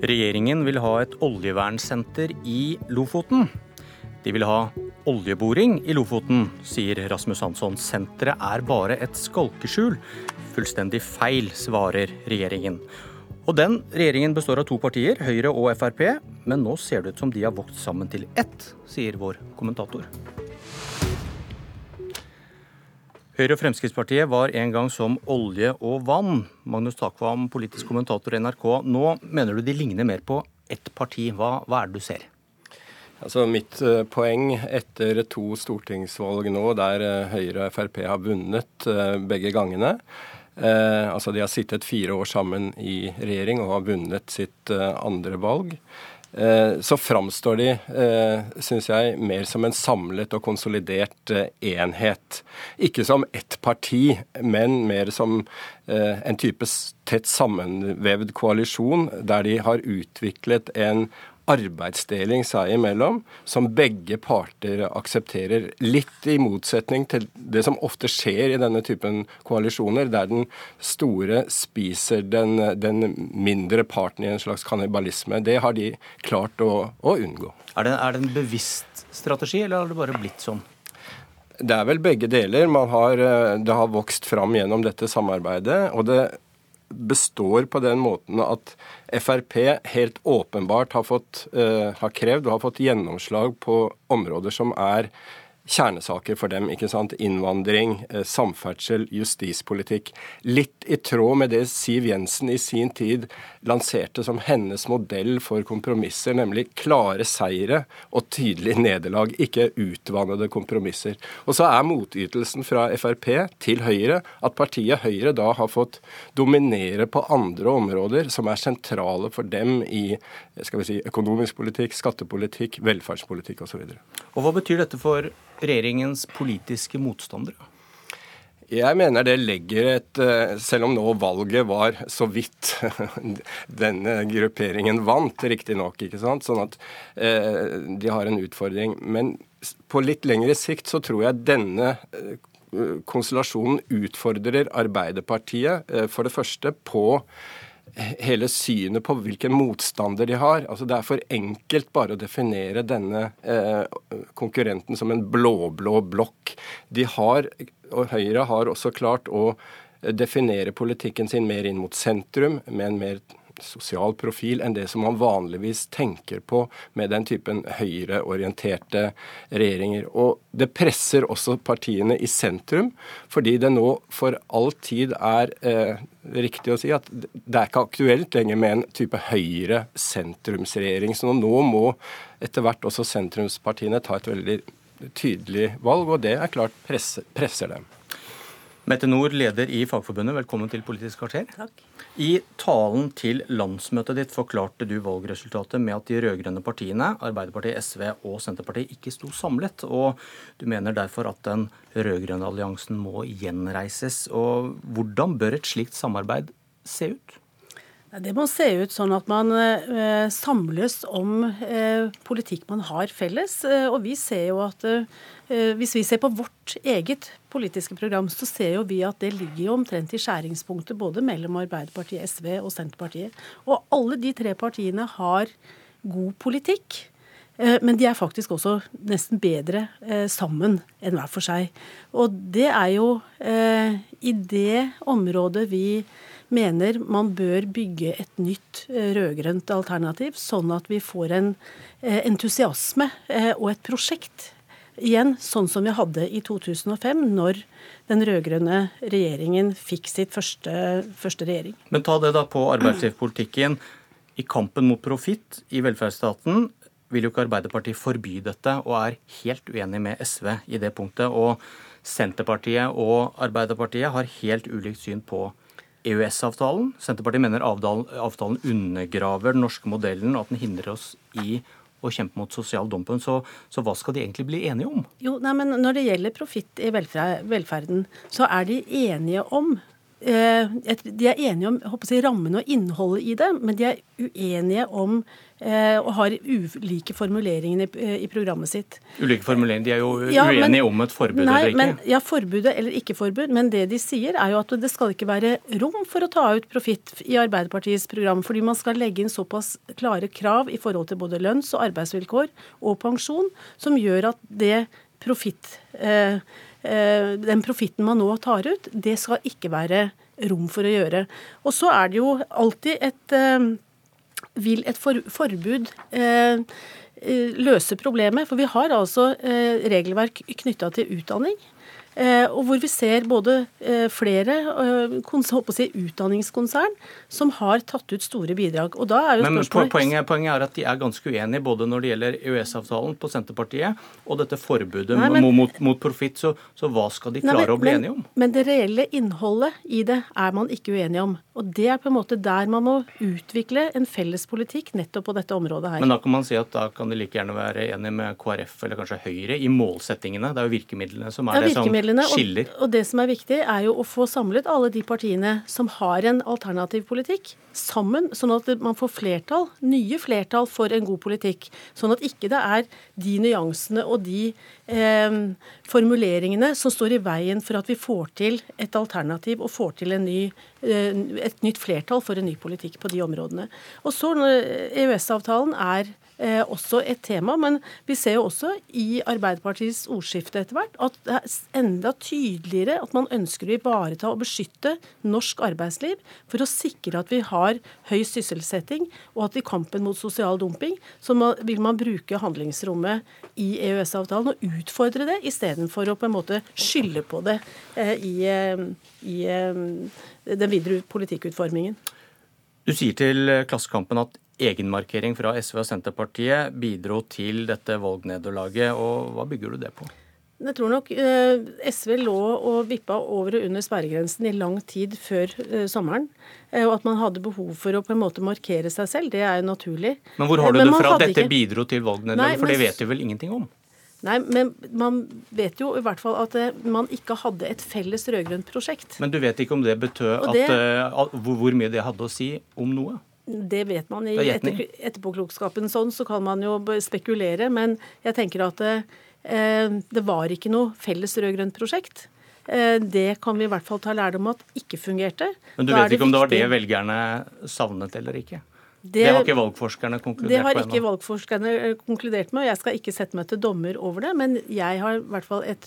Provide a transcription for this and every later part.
Regjeringen vil ha et oljevernsenter i Lofoten. De vil ha oljeboring i Lofoten, sier Rasmus Hansson. Senteret er bare et skalkeskjul. Fullstendig feil, svarer regjeringen. Og den regjeringen består av to partier, Høyre og Frp, men nå ser det ut som de har vokst sammen til ett, sier vår kommentator. Høyre og Fremskrittspartiet var en gang som olje og vann. Magnus Takvam, politisk kommentator i NRK. Nå mener du de ligner mer på ett parti. Hva, hva er det du ser? Altså Mitt uh, poeng etter to stortingsvalg nå der uh, Høyre og Frp har vunnet uh, begge gangene altså De har sittet fire år sammen i regjering og har vunnet sitt andre valg. Eh, så framstår de, eh, syns jeg, mer som en samlet og konsolidert eh, enhet. Ikke som ett parti, men mer som en type tett sammenvevd koalisjon, der de har utviklet en arbeidsdeling seg imellom som begge parter aksepterer. Litt i motsetning til det som ofte skjer i denne typen koalisjoner, der den store spiser den, den mindre parten i en slags kannibalisme. Det har de klart å, å unngå. Er det, er det en bevisst strategi, eller har det bare blitt sånn? Det er vel begge deler. Har, det har vokst fram gjennom dette samarbeidet. og det består på den måten at Frp helt åpenbart har, fått, uh, har krevd og har fått gjennomslag på områder som er kjernesaker for dem. ikke sant? Innvandring, eh, samferdsel, justispolitikk. Litt i tråd med det Siv Jensen i sin tid lanserte som hennes modell for kompromisser, nemlig klare seire og tydelige nederlag, ikke utvannede kompromisser. Og så er motytelsen fra Frp til Høyre at partiet Høyre da har fått dominere på andre områder som er sentrale for dem i skal vi si, økonomisk politikk, skattepolitikk, velferdspolitikk osv. Hva betyr dette for regjeringens politiske motstandere? Jeg mener det legger et eh, Selv om nå valget var så vidt denne grupperingen vant, riktignok, sånn at eh, de har en utfordring. Men på litt lengre sikt så tror jeg denne eh, konstellasjonen utfordrer Arbeiderpartiet, for det første, på hele synet på hvilken motstander de har. Altså Det er for enkelt bare å definere denne eh, konkurrenten som en blå-blå blokk. De har, og Høyre har også klart å definere politikken sin mer inn mot sentrum, med en mer sosial profil enn det som man vanligvis tenker på med den typen høyreorienterte regjeringer. Og det presser også partiene i sentrum, fordi det nå for all tid er eh, riktig å si at det er ikke aktuelt lenger med en type høyre-sentrumsregjering. Så nå må etter hvert også sentrumspartiene ta et veldig tydelig valg, og det er klart presser, presser dem. Mette Nord, leder i Fagforbundet, velkommen til Politisk kvarter. Takk. I talen til landsmøtet ditt forklarte du valgresultatet med at de rød-grønne partiene, Arbeiderpartiet, SV og Senterpartiet, ikke sto samlet. Og du mener derfor at den rød-grønne alliansen må gjenreises. Og hvordan bør et slikt samarbeid se ut? Det må se ut sånn at man eh, samles om eh, politikk man har felles. Eh, og vi ser jo at hvis vi ser på vårt eget politiske program, så ser jo vi at det ligger jo omtrent i skjæringspunktet både mellom Arbeiderpartiet, SV og Senterpartiet. Og alle de tre partiene har god politikk. Men de er faktisk også nesten bedre sammen enn hver for seg. Og det er jo i det området vi mener man bør bygge et nytt eh, rød-grønt alternativ, sånn at vi får en eh, entusiasme eh, og et prosjekt igjen, sånn som vi hadde i 2005, når den rød-grønne regjeringen fikk sitt første, første, regjering. Men ta det da på arbeidslivspolitikken. I kampen mot profitt i velferdsstaten vil jo ikke Arbeiderpartiet forby dette, og er helt uenig med SV i det punktet. Og Senterpartiet og Arbeiderpartiet har helt ulikt syn på EØS-avtalen. Senterpartiet mener avtalen undergraver den norske modellen, og at den hindrer oss i å kjempe mot sosial dumping. Så, så, hva skal de egentlig bli enige om? Jo, nei, men Når det gjelder profitt i velferden, så er de enige om de er enige om jeg, rammene og innholdet i det, men de er uenige om og har ulike formuleringer i, programmet sitt. Ulike formuleringer? De er jo ja, uenige men, om et forbud nei, eller ikke? Men, ja, forbudet eller ikke forbud. Men det de sier, er jo at det skal ikke være rom for å ta ut profitt i Arbeiderpartiets program. Fordi man skal legge inn såpass klare krav i forhold til både lønns- og arbeidsvilkår og pensjon, som gjør at det profitt eh, Eh, den profitten man nå tar ut, det skal ikke være rom for å gjøre. Og så er det jo alltid et eh, Vil et forbud eh, løse problemet? For vi har altså regelverk knytta til utdanning. Eh, og hvor vi ser både eh, flere eh, si, utdanningskonsern som har tatt ut store bidrag. Og da er jo Men poenget, poenget, er at de er ganske uenige både når det gjelder EØS-avtalen på Senterpartiet og dette forbudet Nei, men, mot, mot profitt. Så, så, hva skal de klare Nei, men, å bli enige om? Men det reelle innholdet i det er man ikke uenige om. Og det er på en måte der man må utvikle en felles politikk nettopp på dette området her. Men da kan man si at da kan de like gjerne være enige med KrF eller kanskje Høyre i målsettingene. Det er jo virkemidlene som er ja, det som skiller. Og, og det som er viktig, er jo å få samlet alle de partiene som har en alternativ politikk, sammen, sånn at man får flertall, nye flertall for en god politikk. Sånn at ikke det er de nyansene og de eh, formuleringene som står i veien for at vi får til et alternativ og får til ny, eh, et nytt flertall for en ny politikk på de områdene. Og så når EØS-avtalen er eh, også et tema. Men vi ser jo også i Arbeiderpartiets ordskifte etter hvert at det er enda tydeligere at man ønsker å ivareta og beskytte norsk arbeidsliv for å sikre at vi har høy sysselsetting, og at i kampen mot sosial dumping så vil man bruke handlingsrommet i EØS-avtalen og utfordre det, istedenfor å på en måte skylde på det eh, i, eh, i eh, den videre politikkutformingen. Du sier til Klassekampen at egenmarkering fra SV og Senterpartiet bidro til dette valgnederlaget. og Hva bygger du det på? Jeg tror nok eh, SV lå og vippa over og under sperregrensen i lang tid før eh, sommeren. Eh, og at man hadde behov for å på en måte markere seg selv, det er jo naturlig. Men hvor har du det fra at dette ikke... bidro til valgnederlaget? For det vet du vel ingenting om? Nei, men man vet jo i hvert fall at man ikke hadde et felles rød-grønt prosjekt. Men du vet ikke om det betød det... at, hvor mye det hadde å si om noe? Det vet man i etter, etterpåklokskapen. Sånn så kan man jo spekulere. Men jeg tenker at det, eh, det var ikke noe felles rød-grønt prosjekt. Eh, det kan vi i hvert fall ta lærdom at ikke fungerte. Men du vet ikke om det var det velgerne savnet eller ikke? Det, det, har ikke valgforskerne konkludert med? Det har ikke valgforskerne eh, konkludert med. og Jeg skal ikke sette meg til dommer over det, men jeg har i hvert fall et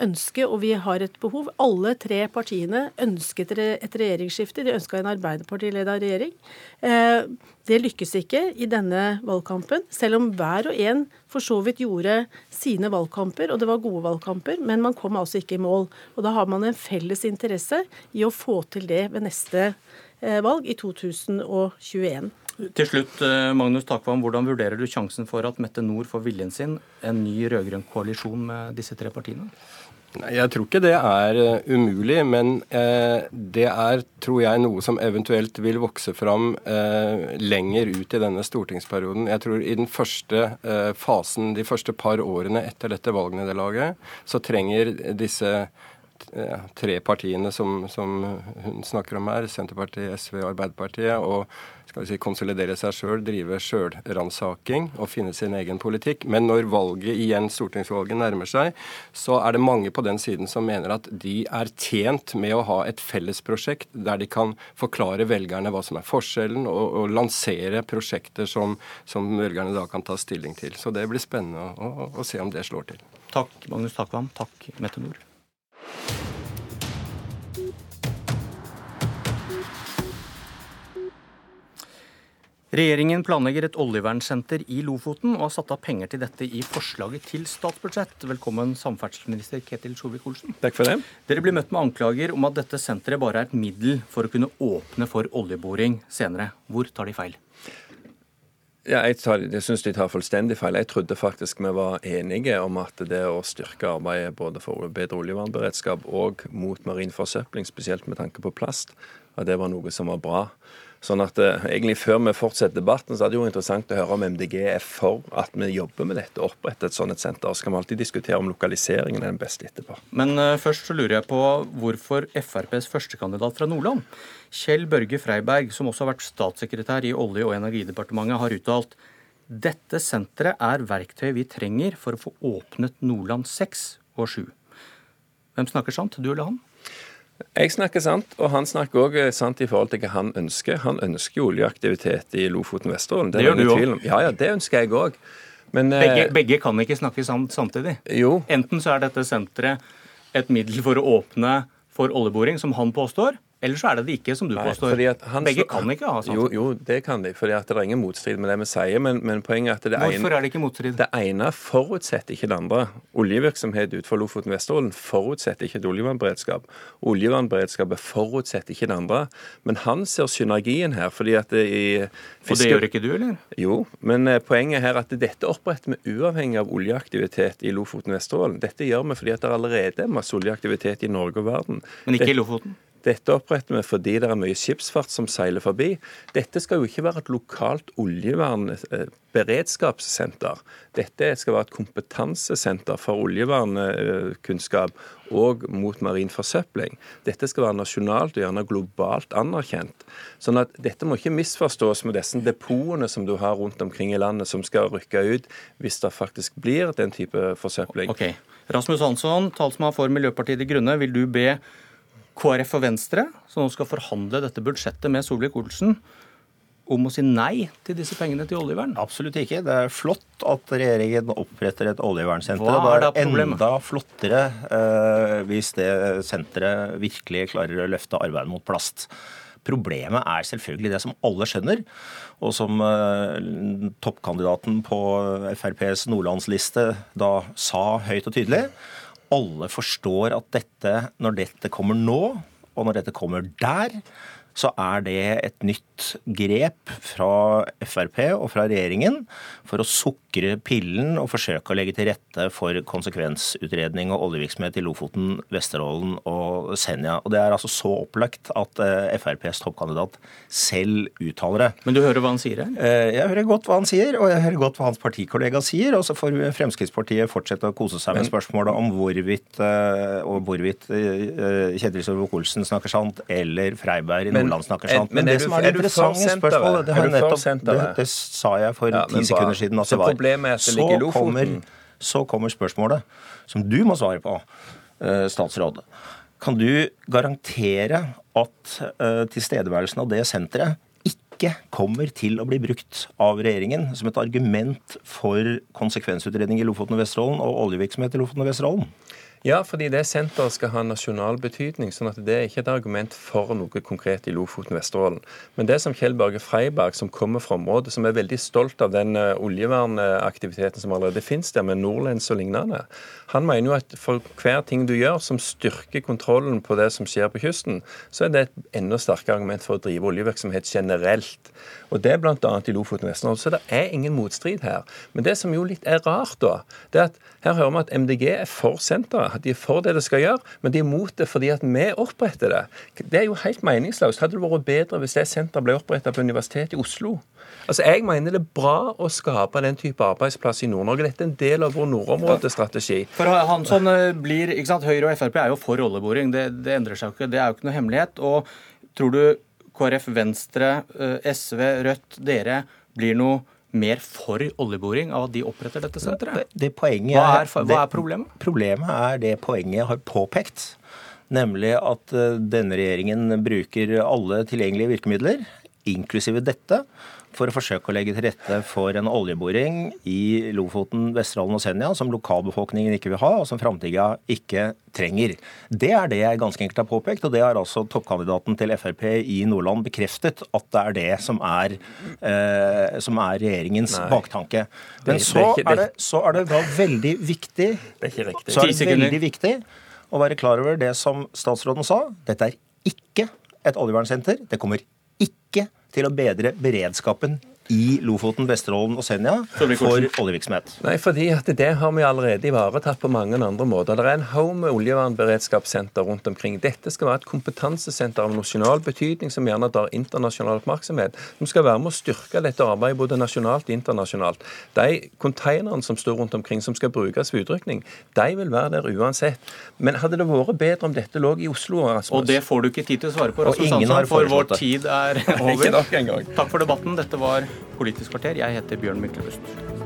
ønske, og vi har et behov. Alle tre partiene ønsket et regjeringsskifte. De ønska en Arbeiderparti-leda regjering. Eh, det lykkes ikke i denne valgkampen, selv om hver og en for så vidt gjorde sine valgkamper, og det var gode valgkamper, men man kom altså ikke i mål. Og da har man en felles interesse i å få til det ved neste eh, valg i 2021. Til slutt, eh, Magnus Takvam, Hvordan vurderer du sjansen for at Mette Nord får viljen sin, en ny rød-grønn koalisjon med disse tre partiene? Jeg tror ikke det er uh, umulig, men uh, det er, tror jeg, noe som eventuelt vil vokse fram lenger ut i denne stortingsperioden. Jeg tror i den første fasen, de første par årene etter dette valgnederlaget, så trenger disse tre partiene som, som, hun snakker om her, Senterpartiet, SV og Arbeiderpartiet, og skal vi si, konsolidere seg sjøl, drive sjølransaking og finne sin egen politikk. Men når valget igjen, stortingsvalget nærmer seg, så er det mange på den siden som mener at de er tjent med å ha et fellesprosjekt der de kan forklare velgerne hva som er forskjellen, og, og lansere prosjekter som, som, velgerne da kan ta stilling til. Så det blir spennende å, å, å se om det slår til. Takk, Magnus Takvam. Takk, Mette Nord. Regjeringen planlegger et oljevernsenter i Lofoten og har satt av penger til dette i forslaget til statsbudsjett. Velkommen, samferdselsminister Ketil Solvik-Olsen. Takk for det. Dere blir møtt med anklager om at dette senteret bare er et middel for å kunne åpne for oljeboring senere. Hvor tar de feil? Ja, jeg, tar, jeg syns de tar fullstendig feil. Jeg trodde faktisk vi var enige om at det å styrke arbeidet både for bedre oljevernberedskap og mot marin forsøpling, spesielt med tanke på plast, at det var noe som var bra. Sånn at eh, egentlig Før vi fortsetter debatten, så er det jo interessant å høre om MDG er for at vi jobber med dette, oppretter et sånt et senter. Så kan vi alltid diskutere om lokaliseringen er den beste etterpå. Men eh, først så lurer jeg på hvorfor FrPs førstekandidat fra Nordland, Kjell Børge Freiberg, som også har vært statssekretær i Olje- og energidepartementet, har uttalt dette senteret er verktøyet vi trenger for å få åpnet Nordland 6 og 7. Hvem snakker sant, du eller han? Jeg snakker sant, og han snakker òg eh, sant i forhold til hva han ønsker. Han ønsker oljeaktivitet i Lofoten og Vesterålen. Det, det gjør du òg. Ja, ja, det ønsker jeg òg. Begge, eh, begge, kan ikke snakke sant samtidig. Jo. Enten så er dette senteret et middel for å åpne for oljeboring, som han påstår, eller så er det det ikke, som du Nei, påstår. Begge kan ikke ha sånt. Jo, jo, det kan de. for det er ingen motstrid med det vi sier. Men, men poenget er at det Hvorfor ene, er det ikke motstrid? Det ene forutsetter ikke det andre. Oljevirksomhet utenfor Lofoten og Vesterålen forutsetter ikke et oljevernberedskap. Oljevernberedskapet forutsetter ikke det andre. Men han ser synergien her. fordi at det i fiske... Og det gjør ikke du, eller? Jo, men eh, poenget her er at dette oppretter vi uavhengig av oljeaktivitet i Lofoten og Vesterålen. Dette gjør vi fordi at det allerede er masse oljeaktivitet i Norge og verden. Men ikke i Lofoten? Dette oppretter vi fordi det er mye skipsfart som seiler forbi. Dette skal jo ikke være et lokalt oljevernberedskapssenter. Dette skal være et kompetansesenter for oljevernkunnskap og mot marin forsøpling. Dette skal være nasjonalt og gjerne globalt anerkjent. Sånn at Dette må ikke misforstås med disse depotene som du har rundt omkring i landet, som skal rykke ut hvis det faktisk blir den type forsøpling. Ok. Rasmus Hansson, talsmann for Miljøpartiet De Grønne, vil du be KrF og Venstre, som nå skal forhandle dette budsjettet med Solvik-Olsen, om å si nei til disse pengene til oljevern? Absolutt ikke. Det er flott at regjeringen oppretter et oljevernsenter. Hva er det, er enda flottere eh, hvis det senteret virkelig klarer å løfte arbeidet mot plast. Problemet er selvfølgelig det som alle skjønner, og som eh, toppkandidaten på FrPs nordlandsliste da sa høyt og tydelig alle forstår at dette, når dette kommer nå, og når dette kommer der, så er det et nytt grep fra Frp og fra regjeringen for å sukre pillen og forsøke å legge til rette for konsekvensutredning og oljevirksomhet i Lofoten, Vesterålen og Senja. Og Det er altså så opplagt at eh, FrPs toppkandidat selv uttaler det. Men du hører hva han sier her? Eh, jeg hører godt hva han sier, og jeg hører godt hva hans partikollega sier. Og så får Fremskrittspartiet fortsette å kose seg med spørsmålet om hvorvidt, eh, og hvorvidt Kjetil Solvik-Olsen snakker sant, eller Freiberg i Nordland snakker sant. Men, men, men det som er er interessante spørsmålet det, det, det, sa jeg for ti ja, sekunder siden at det var. Problemet er at det ligger i Lofoten. Kommer, så kommer spørsmålet som du må svare på, uh, statsråd. Kan du garantere at uh, tilstedeværelsen av det senteret ikke kommer til å bli brukt av regjeringen som et argument for konsekvensutredning i Lofoten og Vesterålen og oljevirksomhet i Lofoten og Vesterålen? Ja, fordi det senteret skal ha nasjonal betydning. sånn at det er ikke et argument for noe konkret i Lofoten Vesterålen. Men det som Kjell Børge Freiberg, som kommer fra området, som er veldig stolt av den uh, oljevernaktiviteten som allerede finnes der, med Nordlens og lignende, han mener jo at for hver ting du gjør som styrker kontrollen på det som skjer på kysten, så er det et enda sterkere argument for å drive oljevirksomhet generelt. Og det er bl.a. i Lofoten og Vesterålen. Så det er ingen motstrid her. Men det som jo litt er rart, da, det er at her hører vi at MDG er for senteret. De er for det det skal gjøre, men de er mot det fordi at vi oppretter det. Det er jo helt meningsløst. Hadde det vært bedre hvis det senteret ble opprettet på Universitetet i Oslo? Altså, Jeg mener det er bra å skape den type arbeidsplass i Nord-Norge. Dette er en del av vår nordområdestrategi. For Hansson eh, blir, ikke sant, Høyre og Frp er jo for oljeboring. Det, det endrer seg jo ikke. Det er jo ikke noe hemmelighet. Og tror du KrF, Venstre, eh, SV, Rødt, dere blir noe mer for oljeboring av at de oppretter dette senteret? Det, det hva, er, hva er problemet? Problemet er det poenget jeg har påpekt. Nemlig at eh, denne regjeringen bruker alle tilgjengelige virkemidler, inklusive dette, for å forsøke å legge til rette for en oljeboring i Lofoten, Vesterålen og Senja som lokalbefolkningen ikke vil ha, og som framtida ikke trenger. Det er det jeg ganske enkelt har påpekt, og det har altså toppkandidaten til Frp i Nordland bekreftet at det er det som er, eh, som er regjeringens Nei. baktanke. Men så er, det, så er det da veldig viktig Det er ikke riktig. Så er det veldig viktig å være klar over det som statsråden sa. Dette er ikke et oljevernsenter. Det kommer ikke til å bedre beredskapen i Lofoten, Vesterålen og Senja for oljevirksomhet? Nei, fordi at det har vi allerede ivaretatt på mange andre måter. Det er en haug med oljevernberedskapssenter rundt omkring. Dette skal være et kompetansesenter av nasjonal betydning som gjerne tar internasjonal oppmerksomhet. Som skal være med å styrke dette arbeidet både nasjonalt og internasjonalt. De containerne som står rundt omkring som skal brukes ved utrykning, de vil være der uansett. Men hadde det vært bedre om dette lå i Oslo? Rasmus? Og det får du ikke tid til å svare på, Rasmus Hansson, for vår tid er over. Takk for debatten. Dette var Politisk kvarter. Jeg heter Bjørn Myklebust.